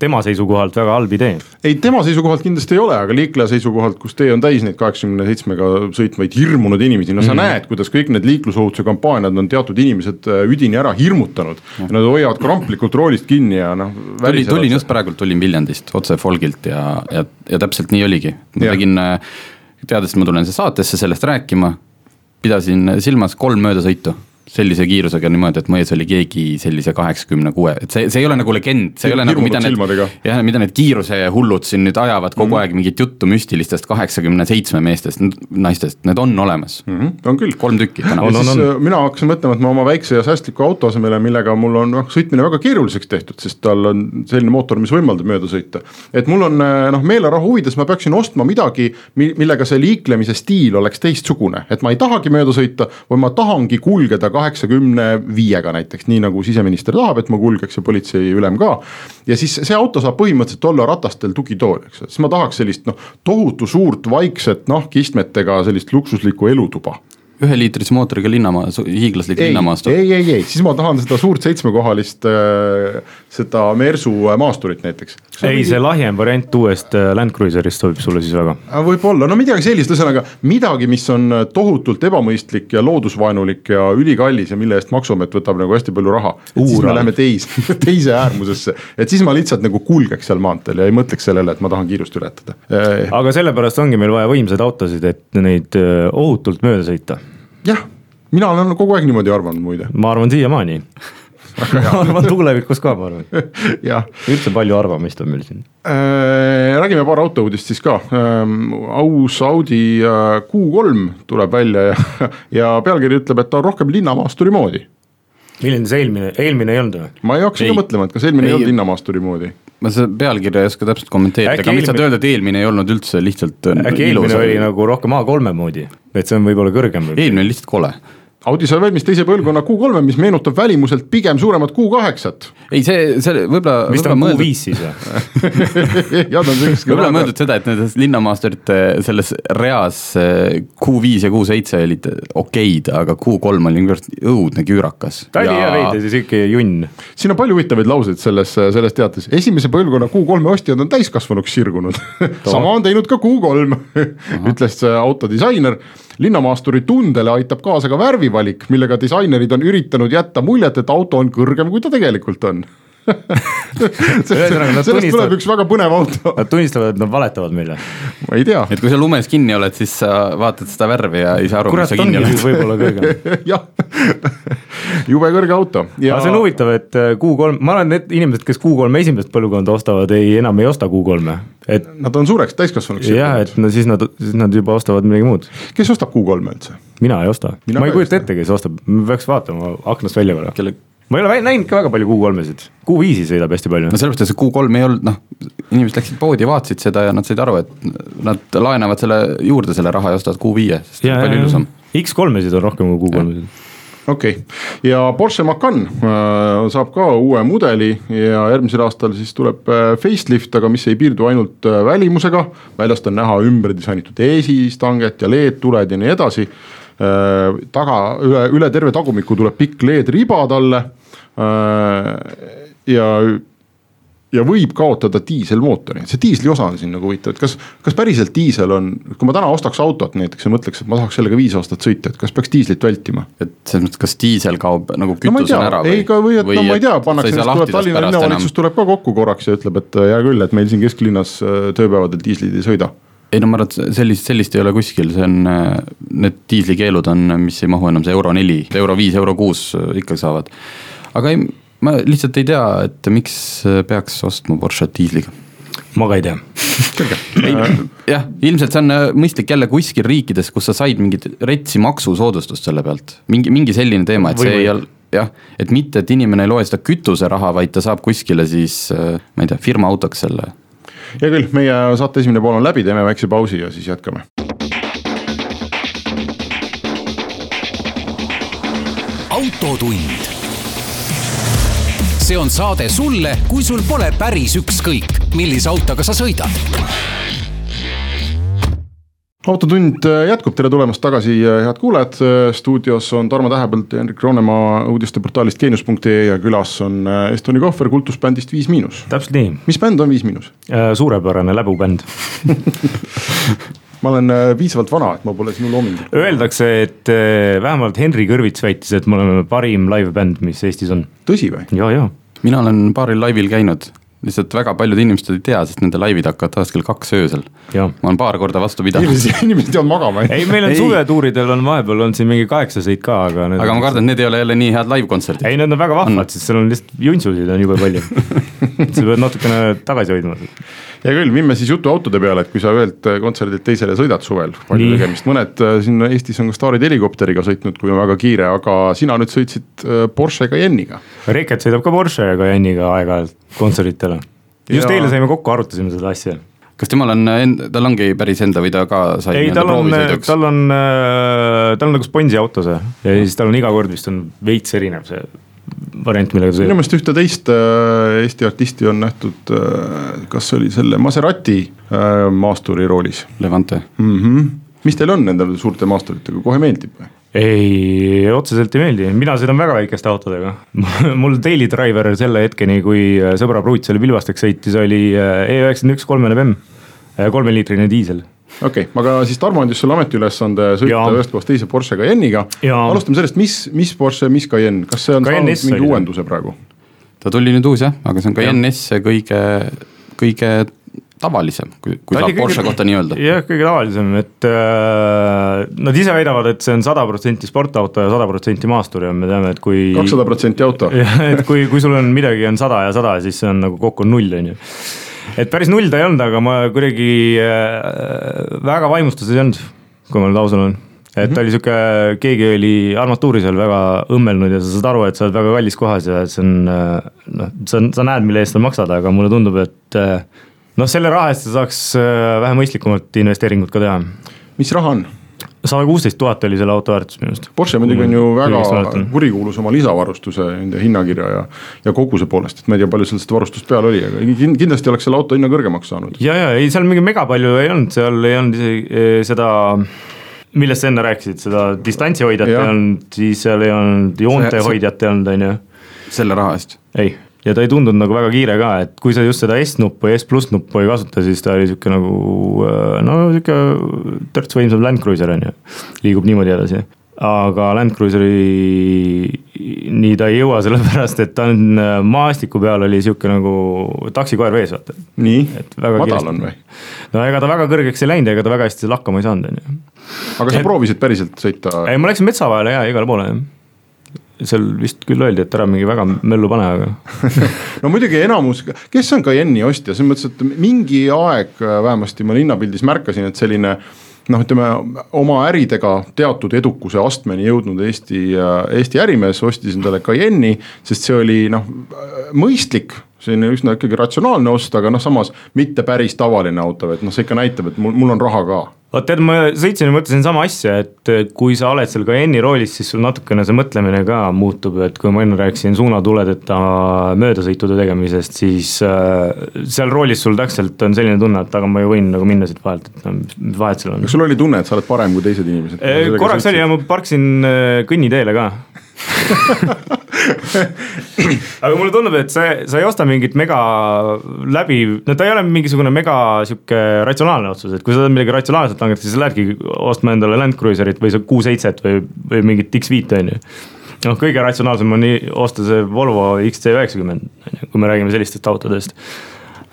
[SPEAKER 2] tema seisukohalt väga halb idee.
[SPEAKER 1] ei, tema seisukohalt kindlasti ei ole, aga liikleja seisukohalt, kus tee on täis neid kaheksakümne seitsmega sõitvaid hirmunud inimesi, no sa mm. näed, kuidas kõik need liiklusohutuse kampaaniad on teatud inimesed äh, üdini ära hirmutanud. ja nad hoiavad kramplikult roolist kinni ja noh.
[SPEAKER 3] tulin, tulin just praegult, tulin Viljandist otse Folgilt ja, ja, ja täpselt nii oligi. ma tegin, teades, et ma tulen saatesse sellest rääkima, pidasin silmas kolm möödasõitu sellise kiirusega niimoodi, et mu ees oli keegi sellise kaheksakümne kuue, et see, see ei ole nagu legend, see ei ole nagu mida need, jah, mida need kiirusehullud siin nüüd ajavad kogu mm -hmm. aeg mingit juttu müstilistest kaheksakümne seitsme meestest, naistest, need on olemas
[SPEAKER 1] mm. -hmm. on küll.
[SPEAKER 3] kolm tükki
[SPEAKER 1] täna. siis on. Äh, mina hakkasin mõtlema, et ma oma väikse ja säästliku auto asemele, millega mul on noh, sõitmine väga keeruliseks tehtud, sest tal on selline mootor, mis võimaldab mööda sõita. et mul on äh, noh, meelerahu huvides ma peaksin ostma midagi, millega see liiklemise stiil oleks teistsugune, et ma ei tahagi mööda sõita, vaid ma tahangi kulgeda kaheksakümne viiega näiteks, nii nagu siseminister tahab, et ma kulgeks ja politseiülem ka. ja siis see auto saab põhimõtteliselt olla ratastel tugitool, eks, siis ma tahaks sellist noh, tohutu suurt vaikset nahkistmetega sellist luksuslikku elutuba
[SPEAKER 3] üheliitrise mootoriga linnamaa, hiiglaslik linnamaasto.
[SPEAKER 1] ei, ei, ei, siis ma tahan seda suurt seitsmekohalist äh, seda Mersu äh, maasturit näiteks.
[SPEAKER 2] ei, see lahjem variant uuest äh, Land Cruiserist sobib sulle siis väga.
[SPEAKER 1] võib-olla, no midagi sellist, ühesõnaga midagi, mis on tohutult ebamõistlik ja loodusvaenulik ja ülikallis ja mille eest maksuamet võtab nagu hästi palju raha. siis me läheme teise, (laughs) teise äärmusesse, et siis ma lihtsalt nagu kulgeks seal maanteel ja ei mõtleks sellele, et ma tahan kiirust ületada.
[SPEAKER 2] aga sellepärast ongi meil vaja võimsaid autosid, et neid ohutult mööda sõita
[SPEAKER 1] jah, mina olen kogu aeg niimoodi arvanud muide.
[SPEAKER 2] ma arvan siiamaani ma arvan tulevikus ka, ma arvan (laughs) üldse palju arvamist on meil siin
[SPEAKER 1] äh,. räägime paar autouudist siis ka ähm,, aus Audi äh, Q3 tuleb välja ja, ja pealkiri ütleb, et ta on rohkem linnamaasturi moodi.
[SPEAKER 2] Milline see eelmine, eelmine ei olnud või?
[SPEAKER 1] ma ei hakka ka mõtlema, et kas eelmine ei, ei olnud linnamaasturi moodi
[SPEAKER 3] ma seda pealkirja ei oska täpselt kommenteerida, aga lihtsalt eelmine... öelda, et eelmine ei olnud üldse lihtsalt.
[SPEAKER 2] äkki eelmine oli nagu rohkem A3-e moodi, et see on võib-olla kõrgem.
[SPEAKER 3] eelmine oli lihtsalt kole
[SPEAKER 1] Audi sai valmis teise põlvkonna Q3-e, mis meenutab välimuselt pigem suuremat Q8-t.
[SPEAKER 3] ei, see, see võib-olla.
[SPEAKER 2] mis ta on Q5 siis või (laughs)
[SPEAKER 1] jah, ta on siukest.
[SPEAKER 3] võib-olla mõeldud seda, et nendes linnamaasturite selles reas Q5 ja Q7 olid okeid, aga Q3 oli niivõrd õudne küürakas.
[SPEAKER 2] ta oli ja veidi sihuke junn.
[SPEAKER 1] siin on palju huvitavaid lauseid selles, selles teates, esimese põlvkonna Q3-e ostjad on täiskasvanuks sirgunud (laughs) sama on teinud ka Q3 (laughs) ütles autodisainer linnamaasturi tundele aitab kaasa ka värvivalik, millega disainerid on üritanud jätta muljet, et auto on kõrgem, kui ta tegelikult on (laughs) sellest tuleb üks väga põnev auto.
[SPEAKER 2] Nad tunnistavad, et nad valetavad meile.
[SPEAKER 1] ma ei tea.
[SPEAKER 3] et kui sa lumes kinni oled, siis sa vaatad seda värvi ja ei saa aru,
[SPEAKER 2] kus sa kinni oled. võib-olla kõrgem. (laughs)
[SPEAKER 1] jah, jube kõrge auto
[SPEAKER 2] ja.... aga see on huvitav, et äh, Q3, ma arvan, need inimesed, kes Q3 esimest põlvkonda ostavad, ei, enam ei osta Q3-e, et.
[SPEAKER 1] Nad on suureks täiskasvanuks.
[SPEAKER 2] jah, et no siis nad, siis nad juba ostavad midagi muud.
[SPEAKER 1] kes ostab Q3-e üldse?
[SPEAKER 2] Mina ei osta, ma ei kujuta ette, kes ostab, peaks vaatama aknast välja korra. kelle ma ei ole näinud ka väga palju Q3-esid, Q5-i sõidab hästi palju.
[SPEAKER 3] no sellepärast, et see Q3 ei olnud noh, inimesed läksid poodi, vaatasid seda ja nad said aru, et nad laenavad selle juurde selle raha ja ostavad Q5-e, sest ja, palju ilusam.
[SPEAKER 2] X3-esid on rohkem kui Q3-esid
[SPEAKER 1] okei okay., ja Porsche Macan äh, saab ka uue mudeli ja järgmisel aastal siis tuleb äh, facelift, aga mis ei piirdu ainult äh, välimusega. väljast on näha ümber disainitud eesistanget ja LED-tuled ja nii edasi taga üle, üle terve tagumiku tuleb pikk LED-riba talle. Äh, ja, ja võib kaotada diiselmootori, see diisli osa on siin nagu huvitav, et kas, kas päriselt diisel on, kui ma täna ostaks autot näiteks ja mõtleks, et ma tahaks sellega viis aastat sõita, et kas peaks diislit vältima?
[SPEAKER 3] et selles mõttes, kas diisel kaob nagu kütus
[SPEAKER 1] no,
[SPEAKER 3] ära
[SPEAKER 1] või? ei, ka või et või no ma ei tea, pannakse, tuleb Tallinna linnavalitsus tuleb ka kokku korraks ja ütleb, et hea küll, et meil siin kesklinnas tööpäevadel diislid ei sõida
[SPEAKER 3] ei no ma arvan, et sellist, sellist ei ole kuskil, see on, need diislikeelud on, mis ei mahu enam see euro neli, euro viis, euro kuus ikka saavad. aga ei, ma lihtsalt ei tea, et miks peaks ostma Porsche't diisliga.
[SPEAKER 2] ma ka ei tea
[SPEAKER 3] jah, ilmselt see on äh, mõistlik jälle kuskil riikides, kus sa said mingit retsi maksusoodustust selle pealt, mingi, mingi selline teema, et või, see või. ei ole jah, et mitte, et inimene ei loe seda kütuseraha, vaid ta saab kuskile siis, äh, ma ei tea, firma autoks selle
[SPEAKER 1] hea küll, meie saate esimene pool on läbi, teeme väikse pausi ja siis jätkame.
[SPEAKER 4] autotund. see on saade sulle, kui sul pole päris ükskõik, millise autoga sa sõidad
[SPEAKER 1] autotund äh, jätkub, tere tulemast tagasi, äh, head kuulajad. Äh, stuudios on Tarmo Tähepõld ja Hendrik Roonemaa uudisteportaalist geenius.ee ja külas on Estoni Kohver kultusbändist Viis Miinus.
[SPEAKER 2] täpselt nii.
[SPEAKER 1] mis bänd on Viis Miinus?
[SPEAKER 2] suurepärane läbubänd (laughs)
[SPEAKER 1] ma olen piisavalt vana, et ma pole sinu looming.
[SPEAKER 2] Öeldakse, et vähemalt Henri Kõrvits väitis, et me oleme parim live-bänd, mis Eestis on.
[SPEAKER 1] tõsi või?
[SPEAKER 2] ja, ja.
[SPEAKER 3] mina olen paaril laivil käinud lihtsalt väga paljud inimesed ei tea, sest nende laivid hakkavad tavaliselt kell kaks öösel. ma olen paar korda vastu pidanud.
[SPEAKER 1] inimesed, (laughs) inimesed jäävad magama.
[SPEAKER 2] ei, meil on suvetuuridel on vahepeal on siin mingi kaheksa sõit ka, aga.
[SPEAKER 3] aga ma kardan, et need ei ole jälle nii head live-kontserdid.
[SPEAKER 2] ei, need on väga vahvad, sest seal on lihtsalt juntsusid on jube palju (laughs) sa pead natukene tagasi hoidma.
[SPEAKER 1] Hea küll, viime siis jutu autode peale, et kui sa ühelt kontserdilt teisele sõidad suvel, palju tegemist, mõned äh, siin Eestis on ka staarid helikopteriga sõitnud, kui on väga kiire, aga sina nüüd sõitsid äh, Porsche Cayenne'iga.
[SPEAKER 2] Reket sõidab ka Porsche Cayenne'iga aeg-ajalt kontsertidele. just ja... eile saime kokku, arutasime seda asja.
[SPEAKER 3] Kas temal on, tal ongi päris enda või ta ka sai
[SPEAKER 2] ei, tal on, tal on, äh, tal on nagu sponsi auto see. Ja siis tal on iga kord vist on veits erinev see variant, millega ta
[SPEAKER 1] sõidab. minu meelest ühte teist äh, Eesti artisti on nähtud, äh, kas oli selle Maserati maasturi roolis.
[SPEAKER 3] Levante
[SPEAKER 1] mm. -hmm. mis teil on nende suurte maasturitega, kohe meeldib või?
[SPEAKER 2] ei, otseselt ei meeldi, mina sõidan väga väikeste autodega (laughs) mul daily driver selle hetkeni, kui sõbra pruut selle Pilvasteks sõitis, oli E91 kolmene BEM, kolmeliitrine diisel
[SPEAKER 1] okei okay,, aga siis Tarmo andis sulle ametiülesande sõita ja. ühest kohast teise Porsche Cayenne'iga. alustame sellest, mis, mis Porsche, mis Cayenne, kas see on Cayenne saanud mingi uuenduse praegu?
[SPEAKER 3] ta tuli nüüd uus jah, aga see on Cayenne S kõige, kõige tavalisem, kui, kui saab Porsche kõige, kohta nii öelda.
[SPEAKER 2] jah, kõige tavalisem, et äh, nad ise väidavad, et see on sada protsenti sportauto ja sada protsenti maastur ja me teame, et kui.
[SPEAKER 1] kakssada protsenti auto. (laughs)
[SPEAKER 2] et kui, kui sul on midagi on sada ja sada, siis see on nagu kokku null, on ju et päris null ta ei olnud, aga ma kuidagi äh, väga vaimustuses ei olnud, kui ma nüüd aus olen et ta oli sihuke, keegi oli armatuuri seal väga õmmelnud ja sa saad aru, et sa oled väga kallis kohas ja see on äh, noh, sa, sa näed, mille eest sa maksad, aga mulle tundub, et äh, noh, selle raha eest sa saaks vähe mõistlikumat investeeringut ka teha.
[SPEAKER 1] mis raha on?
[SPEAKER 2] Sada kuusteist tuhat oli selle auto väärtus minu arust.
[SPEAKER 1] Porsche muidugi on ju väga kurikuulus oma lisavarustuse nende hinnakirja ja, ja koguse poolest, et ma ei tea, palju seal seda varustust peal oli, aga kindlasti oleks selle auto hinna kõrgemaks saanud.
[SPEAKER 2] ja, ja ei, seal mingi mega palju ei olnud, seal ei olnud isegi eh, seda millest sa enne rääkisid, seda distantsihoidjat ei olnud, siis seal ei olnud joontehoidjat ei olnud, on ju.
[SPEAKER 3] selle raha eest?
[SPEAKER 2] ei ja ta ei tundunud nagu väga kiire ka, et kui sa just seda S-nuppu ja S pluss nuppu ei kasuta, siis ta oli sihuke nagu äh, no sihuke törts võimsam Land Cruiser on ju, liigub niimoodi edasi aga Land Cruiseri nii ta ei jõua, sellepärast et ta on äh, maastiku peal oli sihuke nagu taksikoer vees, vaata.
[SPEAKER 1] nii, madal kiiresti. on või?
[SPEAKER 2] no ega ta väga kõrgeks ei läinud, ega ta väga hästi seal hakkama ei saanud, on ju.
[SPEAKER 1] aga sa et... proovisid päriselt sõita?
[SPEAKER 2] ei, ma läksin metsa vahele ja igale poole jah seal vist küll öeldi, et ära mingi väga möllu pane, aga (laughs)
[SPEAKER 1] no muidugi enamus, kes on Cayenne'i ostja, selles mõttes, et mingi aeg äh, vähemasti ma linnapildis märkasin, et selline noh, ütleme oma äridega teatud edukuse astmeni jõudnud Eesti, äh, Eesti ärimees ostis endale Cayenne'i, sest see oli noh, mõistlik selline üsna ikkagi ratsionaalne ost, aga noh, samas mitte päris tavaline auto, et noh, see ikka näitab, et mul, mul on raha ka
[SPEAKER 2] vot tead, ma sõitsin ja mõtlesin sama asja, et kui sa oled seal Cayenne'i roolis, siis sul natukene see mõtlemine ka muutub, et kui ma enne rääkisin suunatuledeta möödasõitude tegemisest, siis äh, seal roolis sul täpselt on selline tunne, et aga ma ju võin nagu minna siit vahelt, et no mis vahet seal on.
[SPEAKER 1] kas sul oli tunne, et sa oled parem kui teised inimesed?
[SPEAKER 2] korraks oli ja ma parkisin äh, kõnniteele ka aga mulle tundub, et sa, sa ei osta mingit mega läbi, no ta ei ole mingisugune mega sihuke ratsionaalne otsus, et kui sa tahad midagi ratsionaalset langetada, siis sa lähedki ostma endale Land Cruiserit või see Q7 või, või mingit X5 on ju. noh, kõige ratsionaalsem on osta see Volvo XC90, kui me räägime sellistest autodest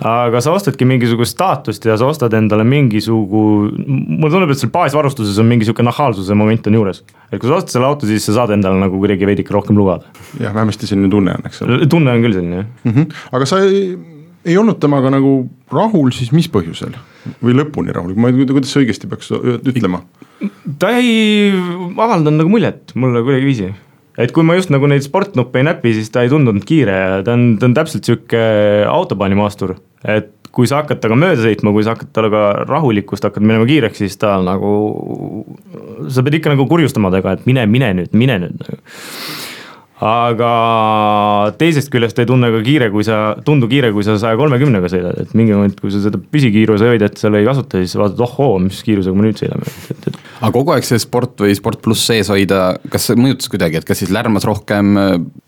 [SPEAKER 2] aga sa ostadki mingisugust staatust ja sa ostad endale mingisugu, mulle tundub, et seal baasvarustuses on mingi sihuke nahaalsuse moment on juures. et kui sa ostad selle auto, siis sa saad endale nagu kuidagi veidike rohkem lubada.
[SPEAKER 1] jah, vähemasti selline tunne on, eks ole.
[SPEAKER 2] tunne on küll selline jah
[SPEAKER 1] mm. -hmm. aga sa ei, ei olnud temaga nagu rahul siis mis põhjusel või lõpuni rahul, ma ei tea, kuidas õigesti peaks ütlema?
[SPEAKER 2] ta ei avaldanud nagu muljet mulle kuidagiviisi et kui ma just nagu neid sportnuppe ei näpi, siis ta ei tundunud kiire ja ta on, ta on täpselt sihuke autobaanimaastur et kui sa hakkad temaga mööda sõitma, kui sa hakkad talle rahulikkust hakkad minema kiireks, siis ta nagu, sa pead ikka nagu kurjustama temaga, et mine, mine nüüd, mine nüüd nagu aga teisest küljest ei tunne ka kiire, kui sa, tundu kiire, kui sa saja kolmekümnega sõidad, et mingi moment, kui sa seda püsikiiruse hoidjat seal ei kasuta, siis vaatad, ohoo, mis kiirusega me nüüd sõidame, et, et.
[SPEAKER 3] aga kogu aeg see sport või sport pluss sees hoida, kas see mõjutas kuidagi, et kas siis lärmas rohkem?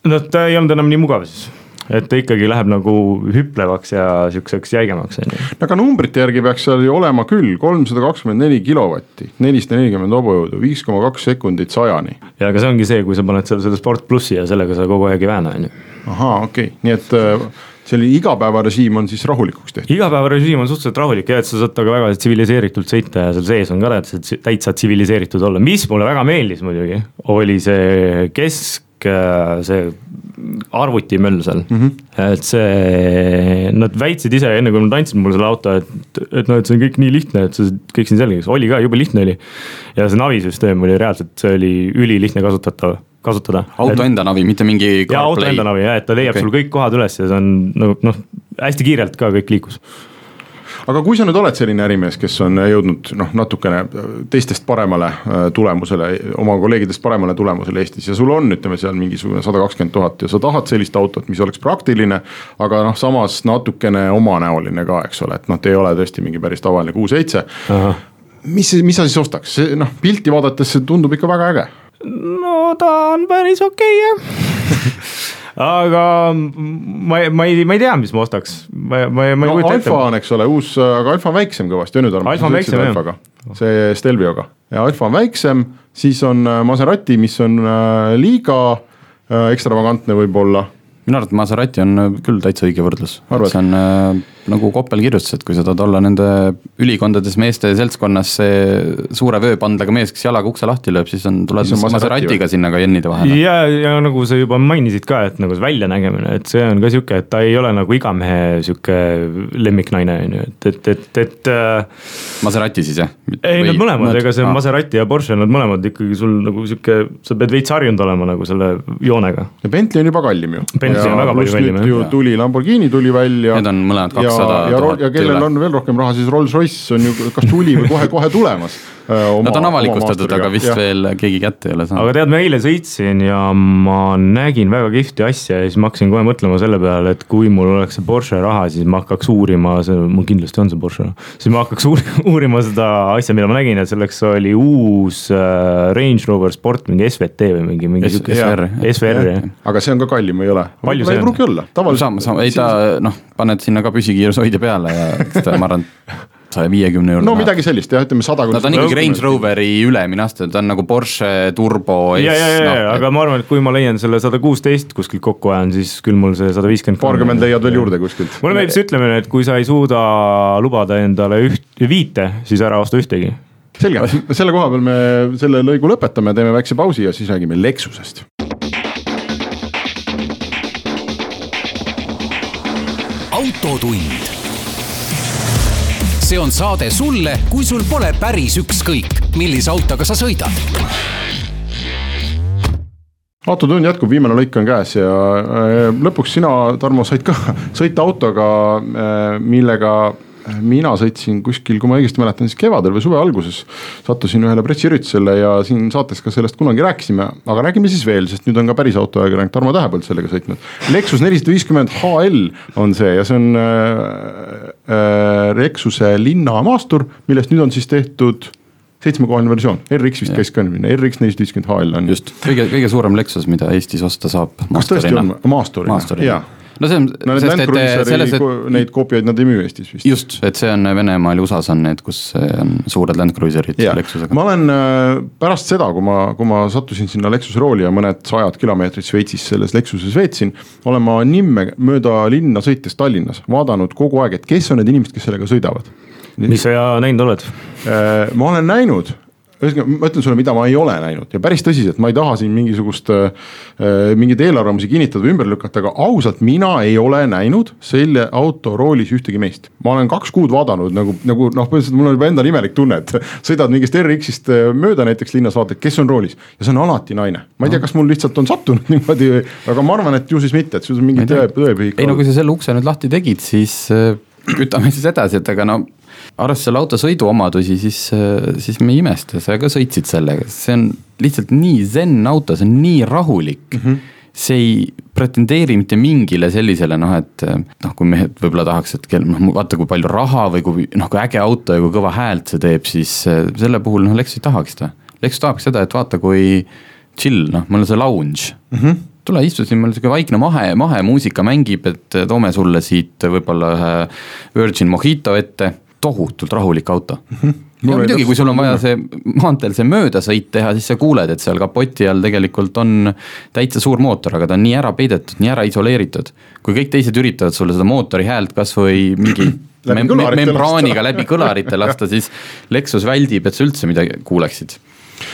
[SPEAKER 2] no ta ei olnud enam nii mugav siis et ta ikkagi läheb nagu hüplevaks ja sihukeseks jäigemaks, on ju.
[SPEAKER 1] aga numbrite järgi peaks seal ju olema küll kolmsada kakskümmend neli kilovatti, nelisada nelikümmend hobujõudu, viis koma kaks sekundit sajani.
[SPEAKER 2] ja aga see ongi see, kui sa paned seal selle Sport plussi ja sellega sa kogu aeg ei vääna, on ju.
[SPEAKER 1] ahaa, okei okay., nii et äh, selline igapäevarežiim on siis rahulikuks tehtud?
[SPEAKER 2] igapäevarežiim on suhteliselt rahulik ja et sa saad temaga väga tsiviliseeritult sõita ja seal sees on ka täitsa tsiviliseeritud olla, mis mulle väga meeldis muidugi, oli see kesk, see arvutimöll seal mm, -hmm. et see, nad väitsid ise enne kui nad andsid mulle selle auto, et, et noh, et see on kõik nii lihtne, et see kõik siin selgeks, oli ka, jube lihtne oli. ja see navisüsteem oli reaalselt, see oli ülilihtne kasutatav kasutada.
[SPEAKER 3] auto et, enda navi, mitte mingi.
[SPEAKER 2] jaa, auto enda navi jah, et ta leiab okay. sul kõik kohad üles ja see on nagu noh, hästi kiirelt ka kõik liikus
[SPEAKER 1] aga kui sa nüüd oled selline ärimees, kes on jõudnud noh, natukene teistest paremale äh, tulemusele, oma kolleegidest paremale tulemusele Eestis ja sul on, ütleme seal mingisugune sada kakskümmend tuhat ja sa tahad sellist autot, mis oleks praktiline. aga noh, samas natukene omanäoline ka, eks ole, et noh, te ei ole tõesti mingi päris tavaline Q7. mis, mis sa siis ostaks, noh pilti vaadates see tundub ikka väga äge
[SPEAKER 2] no ta on päris okei okay, jah (laughs) aga ma, ma ei, ma ei tea, mis ma ostaks, ma, ma, ma
[SPEAKER 1] ei no, kujuta ette. Alfa on, eks ole, uus, aga Alfa on väiksem kõvasti, on ju Tarmo?
[SPEAKER 2] Alfa on väiksem jah.
[SPEAKER 1] see Stelvioga ja Alfa on väiksem, siis on äh, Maserati, mis on äh, liiga äh, ekstravagantne võib-olla
[SPEAKER 3] minu arvates Maserati on küll täitsa õige võrdlus, see on äh, nagu Koppel kirjutas, et kui sa tahad olla nende ülikondades meeste seltskonnas see suure vööpandlega mees, kes jalaga ukse lahti lööb, siis on, tuled siis Maseratiga sinna Cayenne'ide vahele.
[SPEAKER 2] ja, ja nagu sa juba mainisid ka, et nagu see väljanägemine, et see on ka sihuke, et ta ei ole nagu iga mehe sihuke lemmiknaine on ju, et, et, et, et äh,.
[SPEAKER 3] Maserati siis jah?
[SPEAKER 2] ei, nad mõlemad, ega see ah. Maserati ja Porsche, nad mõlemad ikkagi sul nagu sihuke, sa pead veits harjunud olema nagu selle joonega.
[SPEAKER 1] ja Bentley on juba kallim ju
[SPEAKER 2] Bentley on väga palju kallim
[SPEAKER 1] jah. tuli Lamborghini tuli välja.
[SPEAKER 3] Need on mõlemad kakssada
[SPEAKER 1] tuhat. ja kellel üle. on veel rohkem raha, siis Rolls-Royce on ju kas tuli või kohe-kohe tulemas (laughs)
[SPEAKER 3] Äh, Nad on avalikustatud, aga vist ja. veel keegi kätte ei ole saanud.
[SPEAKER 2] aga tead, ma eile sõitsin ja ma nägin väga kihvti asja ja siis ma hakkasin kohe mõtlema selle peale, et kui mul oleks see Porsche raha, siis ma hakkaks uurima, see, mul kindlasti on see Porsche, siis ma hakkaks (laughs) uurima seda asja, mida ma nägin ja selleks oli uus äh, Range Rover Sport, mingi SVT või mingi, mingi
[SPEAKER 3] sihuke. SVR.
[SPEAKER 2] SVR jah.
[SPEAKER 1] aga see on ka kallim, ei ole?
[SPEAKER 2] palju see
[SPEAKER 1] on? ei pruugi olla,
[SPEAKER 3] tavaliselt. ei ta noh, paned sinna ka püsikiirushoidja peale ja ma arvan (laughs) saja viiekümne euro.
[SPEAKER 1] no midagi sellist jah, ütleme sada.
[SPEAKER 3] no ta on ikkagi Range Roveri ülemine aste, ta on nagu Porsche turbo.
[SPEAKER 2] ja, ja, ja, ja, aga ma arvan, et kui ma leian selle sada kuusteist kuskilt kokku ajan, siis küll mul see sada viiskümmend.
[SPEAKER 1] paarkümmend leiad veel juurde kuskilt.
[SPEAKER 2] mulle meeldib see ütlemine, et kui sa ei suuda lubada endale üht, viite, siis ära osta ühtegi
[SPEAKER 1] selge, selle koha peal me selle lõigu lõpetame, teeme väikse pausi ja siis räägime Lexusest.
[SPEAKER 4] autotund see on saade sulle, kui sul pole päris ükskõik, millise autoga sa sõidad.
[SPEAKER 1] autotund jätkub, viimane lõik on käes ja äh, lõpuks sina, Tarmo, said ka (laughs) sõita autoga, äh, millega mina sõitsin kuskil, kui ma õigesti mäletan, siis kevadel või suve alguses. sattusin ühele pressiüritusele ja siin saates ka sellest kunagi rääkisime, aga räägime siis veel, sest nüüd on ka päris autoajakirjanik Tarmo Tähepõld sellega sõitnud. Lexus nelisada viiskümmend HL on see ja see on äh, äh, Lexuse linnamaastur, millest nüüd on siis tehtud seitsmekohaline versioon, RX vist käis ka minna, RX nelisada viiskümmend HL on.
[SPEAKER 3] just, kõige, kõige suurem Lexus, mida Eestis osta saab.
[SPEAKER 1] kas tõesti on, maasturina, jaa
[SPEAKER 3] no see on.
[SPEAKER 1] no need Land Cruiseri et... neid koopiaid nad ei müü Eestis vist.
[SPEAKER 3] just, et see on Venemaal ja USA-s on need, kus on suured Land Cruiserid Lexusega.
[SPEAKER 1] ma olen äh, pärast seda, kui ma, kui ma sattusin sinna Lexuse rooli ja mõned sajad kilomeetrid Šveitsis selles Lexuses veetsin. olen ma Nimme mööda linna sõites Tallinnas vaadanud kogu aeg, et kes on need inimesed, kes sellega sõidavad.
[SPEAKER 2] mis sa näinud oled?
[SPEAKER 1] Äh, ma olen näinud ühesõnaga, ma ütlen sulle, mida ma ei ole näinud ja päris tõsiselt, ma ei taha siin mingisugust äh,, mingeid eelarvamusi kinnitada või ümber lükata, aga ausalt, mina ei ole näinud selle auto roolis ühtegi meest. ma olen kaks kuud vaadanud nagu, nagu noh, põhimõtteliselt mul on juba endal imelik tunne, et (laughs) sõidad mingist RX-ist äh, mööda näiteks linnas, vaatad, kes on roolis ja see on alati naine. ma ei tea, kas mul lihtsalt on sattunud (laughs) niimoodi, aga ma arvan, et ju siis mitte, et sul on mingi tõe, tõepühik.
[SPEAKER 3] ei no kui sa selle ukse nüüd lahti tegid, siis äh, (clears throat) kütame siis edasi, et aga no arvestades selle auto sõiduomadusi, siis, siis me ei imesta, sa ka sõitsid sellega, see on lihtsalt nii zen auto, see on nii rahulik mm. -hmm see ei pretendeeri mitte mingile sellisele noh, et noh, kui mehed võib-olla tahaks, et kell noh, vaata kui palju raha või kui noh, kui äge auto ja kui kõva häält see teeb, siis selle puhul noh, Lexus ei tahaks seda. Lexus tahaks seda, et vaata, kui chill, noh, mul on see lounge mm. -hmm tule istu siin, meil sihuke vaikne mahe, mahemuusika mängib, et toome sulle siit võib-olla ühe Virgin Mojito ette tohutult rahulik auto mm. -hmm ja muidugi, kui sul on vaja see maanteel see möödasõit teha, siis sa kuuled, et seal kapoti all tegelikult on täitsa suur mootor, aga ta on nii ära peidetud, nii ära isoleeritud. kui kõik teised üritavad sulle seda mootori häält kasvõi mingi mem membraaniga läbi kõlarite lasta, siis Lexus väldib, et sa üldse midagi kuuleksid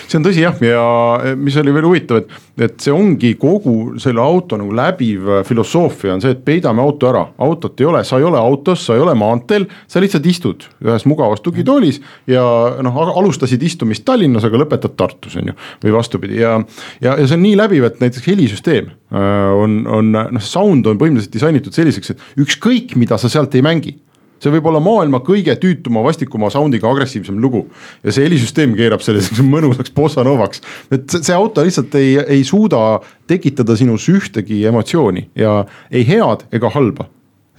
[SPEAKER 1] see on tõsi jah, ja eh, mis oli veel huvitav, et, et see ongi kogu selle auto nagu läbiv eh, filosoofia on see, et peidame auto ära, autot ei ole, sa ei ole autos, sa ei ole maanteel, sa lihtsalt istud ühes mugavas tugitoolis ja noh, alustasid istumist Tallinnas, aga lõpetad Tartus, on ju, või vastupidi. Ja, ja, ja see on nii läbiv, et näiteks helisüsteem äh, on, on noh, sound on põhimõtteliselt disainitud selliseks, et ükskõik, mida sa sealt ei mängi see võib olla maailma kõige tüütuma, vastikuma sound'iga agressiivsem lugu. ja see helisüsteem keerab selle mõnusaks bossanovaks. et see auto lihtsalt ei, ei suuda tekitada sinus ühtegi emotsiooni ja ei head ega halba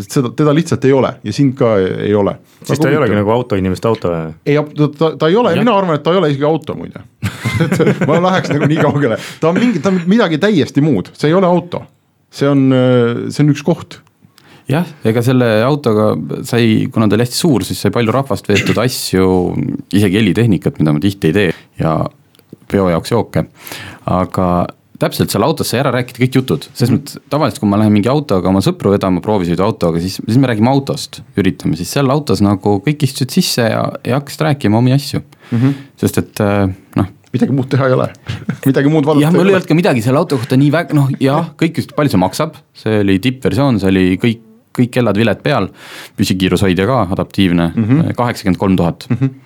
[SPEAKER 1] sest seda, teda lihtsalt ei ole ja sind ka ei, ole.
[SPEAKER 2] siis ta ei olegi nagu autoinimeste auto
[SPEAKER 1] ei, ta, ta, ta ei ole, mina arvan, et ta ei ole isegi auto muide (laughs) et ma läheks nagu nii kaugele, ta on mingi, ta on midagi täiesti muud, see ei ole auto. see on, see on üks koht
[SPEAKER 3] jah, ega selle autoga sai, kuna ta oli hästi suur, siis sai palju rahvast veetud asju, isegi helitehnikat, mida ma tihti ei tee ja peo jaoks jooke. aga täpselt seal autos sai ära rääkida kõik jutud, selles mõttes tavaliselt, kui ma lähen mingi autoga oma sõpru vedama proovisõiduautoga, siis, siis me räägime autost, üritame, siis seal autos nagu kõik istusid sisse ja, ja hakkasid rääkima omi asju mm. -hmm. sest et äh, noh
[SPEAKER 1] midagi muud teha ei ole (laughs) midagi muud vaadata
[SPEAKER 3] jah, mul ei olnud ka midagi selle auto kohta nii väga, noh jah, kõik ütlesid, palju see maksab, see oli tippversioon, see oli kõik kõik kellad viled peal, püsikiirushoidja ka adaptiivne -hmm. kaheksakümmend kolm tuhat. Mhm.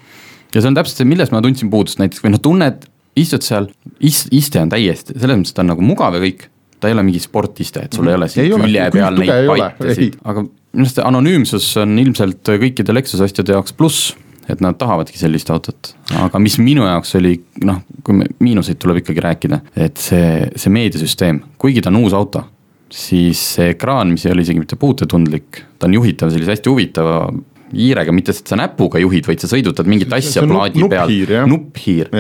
[SPEAKER 3] ja see on täpselt see, milles ma tundsin puudust näiteks või noh, tunned, istud seal, is-, iste on täiesti, selles mõttes ta on nagu mugav ja kõik. ta ei ole mingi sportiste, et sul mm -hmm. ei ole siin külje peal neid paitasid, aga minu arust see anonüümsus on ilmselt kõikide Lexuse asjade jaoks pluss et nad tahavadki sellist autot, aga mis minu jaoks oli noh, kui me miinuseid tuleb ikkagi rääkida, et see, see meediasüsteem, kuigi ta on uus auto siis see ekraan, mis ei ole isegi mitte puutetundlik, ta on juhitav sellise hästi huvitava hiirega, mitte et sa näpuga juhid, vaid sa sõidutad mingit asja plaadi peal, nupphiir.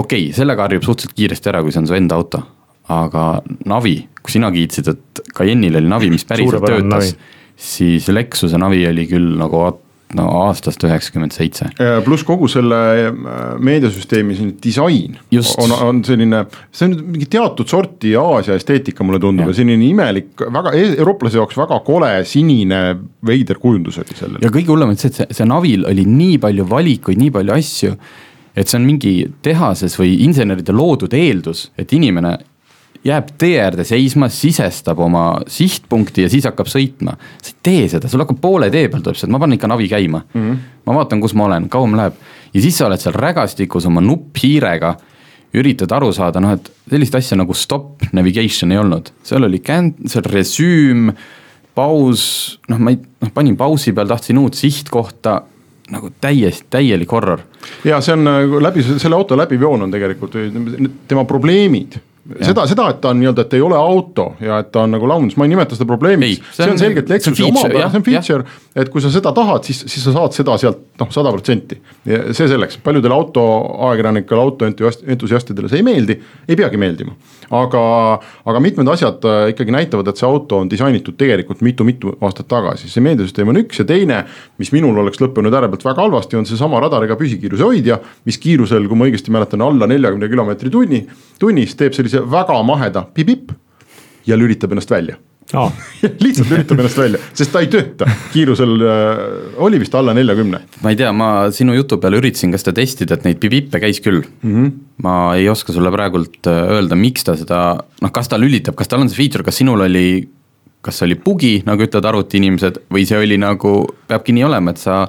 [SPEAKER 3] okei sellega harjub suhteliselt kiiresti ära, kui see on su enda auto, aga navi, kui sina kiitsid, et Cayenne'il oli navi, mis päriselt töötas, siis Lexuse navi oli küll nagu no aastast üheksakümmend seitse.
[SPEAKER 1] pluss kogu selle äh, meediasüsteemi siin disain Just. on, on selline, see on mingi teatud sorti Aasia esteetika, mulle tundub ja, ja selline imelik, väga e-, eurooplase jaoks väga kole sinine veider kujundus oli sellel.
[SPEAKER 3] ja kõige hullem on see, et see, see navil oli nii palju valikuid, nii palju asju et see on mingi tehases või inseneride loodud eeldus, et inimene jääb tee äärde seisma, sisestab oma sihtpunkti ja siis hakkab sõitma. sa ei tee seda, sul hakkab poole tee peal tuleb see, et ma panen ikka navi käima mm. -hmm. ma vaatan, kus ma olen, kaua mul läheb ja siis sa oled seal rägastikus oma nupphiirega. üritad aru saada, noh, et sellist asja nagu stop navigation ei olnud, seal oli cancel, resume, paus, noh, ma ei, noh panin pausi peal, tahtsin uut sihtkohta nagu täiesti, täielik horror.
[SPEAKER 1] ja see on äh, läbi, selle auto läbiv joon on tegelikult tema probleemid seda, seda, et ta on nii-öelda, et ei ole auto ja et ta on nagu lounge, ma ei nimeta seda probleemiks, see on selgelt Lexuse omapära, see on feature, et kui sa seda tahad, siis, siis sa saad seda sealt noh, sada protsenti. see selleks, paljudele autoajakirjanikele, autoentusiastidele see ei meeldi, ei peagi meeldima. aga, aga mitmed asjad äh, ikkagi näitavad, et see auto on disainitud tegelikult mitu-mitu aastat tagasi, see meediasüsteem on üks ja teine, mis minul oleks lõppenud äärepealt väga halvasti, on seesama radariga püsikiiruse hoidja, mis kiirusel, kui ma õigesti mäletan, alla neljakümne kilomeetri tunni, tunnis teeb sellise sellise väga maheda pipipp ja lülitab ennast välja oh. (laughs) lihtsalt lülitab ennast välja, sest ta ei tööta kiirusel äh,, oli vist alla neljakümne.
[SPEAKER 3] ma ei tea, ma sinu jutu peale üritasin ka seda testida, et neid pipippe käis küll mm. -hmm. ma ei oska sulle praegult äh, öelda, miks ta seda, noh, kas ta lülitab, kas tal on see feature, kas sinul oli kas see oli bugi, nagu ütlevad arvutiinimesed, või see oli nagu, peabki nii olema, et sa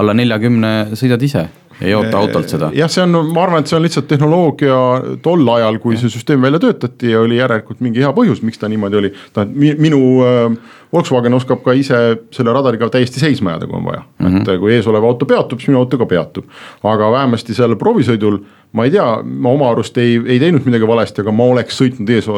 [SPEAKER 3] alla neljakümne sõidad ise ei oota autolt seda?
[SPEAKER 1] jah, see on, ma arvan, et see on lihtsalt tehnoloogia tol ajal, kui see süsteem välja töötati ja oli järelikult mingi hea põhjus, miks ta niimoodi oli. tähendab minu äh, Volkswagen oskab ka ise selle radariga täiesti seisma jääda, kui on vaja mm, -hmm. et äh, kui ees olev auto peatub, siis minu auto ka peatub. aga vähemasti seal proovisõidul ma ei tea, ma oma arust ei, ei teinud midagi valesti, aga ma oleks sõitnud ees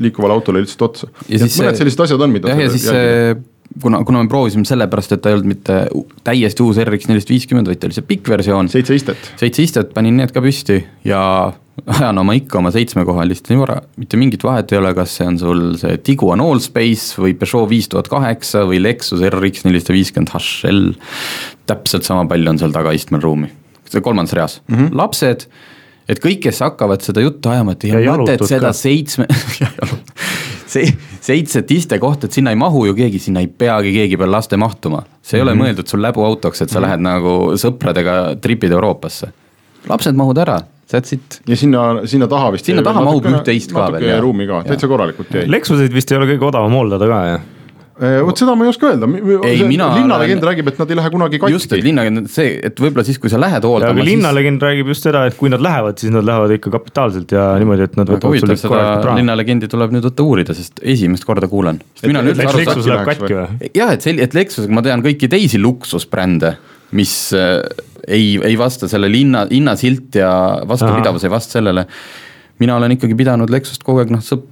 [SPEAKER 1] liikuvale autole lihtsalt otsa. mõned see... sellised asjad on, mida.
[SPEAKER 3] jah, ja siis see kuna, kuna me proovisime sellepärast, et ta ei olnud mitte täiesti uus RX nelisada viiskümmend, vaid ta oli see pikk versioon.
[SPEAKER 1] seitse istet.
[SPEAKER 3] seitse istet, panin need ka püsti ja (laughs) ajan oma ikka oma seitsmekohalist Nivora, mitte mingit vahet ei ole, kas see on sul see Tiguan Allspace või Peugeot viis tuhat kaheksa või Lexus RX nelisada viiskümmend HL. täpselt sama palju on seal tagaistmel ruumi, see kolmandas reas mm, -hmm. lapsed et kõik, kes hakkavad seda juttu ajama, et ei ole mõtet seda seitsme (laughs) see seitset istekohta, et sinna ei mahu ju keegi, sinna ei peagi keegi peale laste mahtuma. see ei mm -hmm. ole mhm. mõeldud sul läbuautoks, et sa mm -hmm. lähed nagu sõpradega tripid Euroopasse. lapsed mahuvad ära, that's it.
[SPEAKER 1] ja sinna, sinna taha vist.
[SPEAKER 3] sinna taha mahub üht-teist ka veel.
[SPEAKER 1] natuke ruumi ka, täitsa korralikult jäi.
[SPEAKER 2] Lexuseid vist ei ole kõige odavam hooldada ka, jah
[SPEAKER 1] vot seda ma ei oska öelda, linnalegend olen... räägib, et nad ei lähe kunagi katki.
[SPEAKER 3] just, et linnalegend, see, et võib-olla siis, kui sa lähed hooldama.
[SPEAKER 2] aga linnalegend siis... räägib just seda, et kui nad lähevad, siis nad lähevad ikka kapitaalselt ja niimoodi, et nad
[SPEAKER 3] võtavad sul ikka korralikult raha. linnalegendi tuleb nüüd võtta uurida, sest esimest korda kuulen. Jah, et sel-, et Lexusega ma tean kõiki teisi luksusbrände, mis äh, ei, ei vasta selle linna, hinnasilt ja vastupidavus ei vasta sellele. mina olen ikkagi pidanud Lexust kogu aeg noh, sõp-,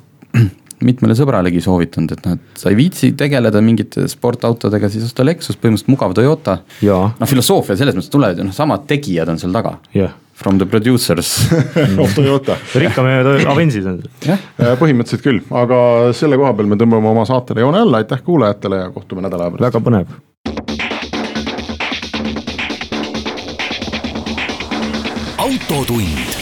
[SPEAKER 3] mitmele sõbralegi soovitanud, et noh, et sa ei viitsi tegeleda mingite sportautodega, siis osta Lexus, põhimõtteliselt mugav Toyota. noh, filosoofia selles mõttes tulevad ju noh, samad tegijad on seal taga
[SPEAKER 2] yeah..
[SPEAKER 3] From the producers (laughs)
[SPEAKER 1] of Toyota.
[SPEAKER 2] rikkamehed Avensis on
[SPEAKER 1] see. Äh, põhimõtteliselt küll, aga selle koha peal me tõmbame oma saatele joone alla, aitäh kuulajatele ja kohtume nädala pärast.
[SPEAKER 2] väga põnev.
[SPEAKER 4] autotund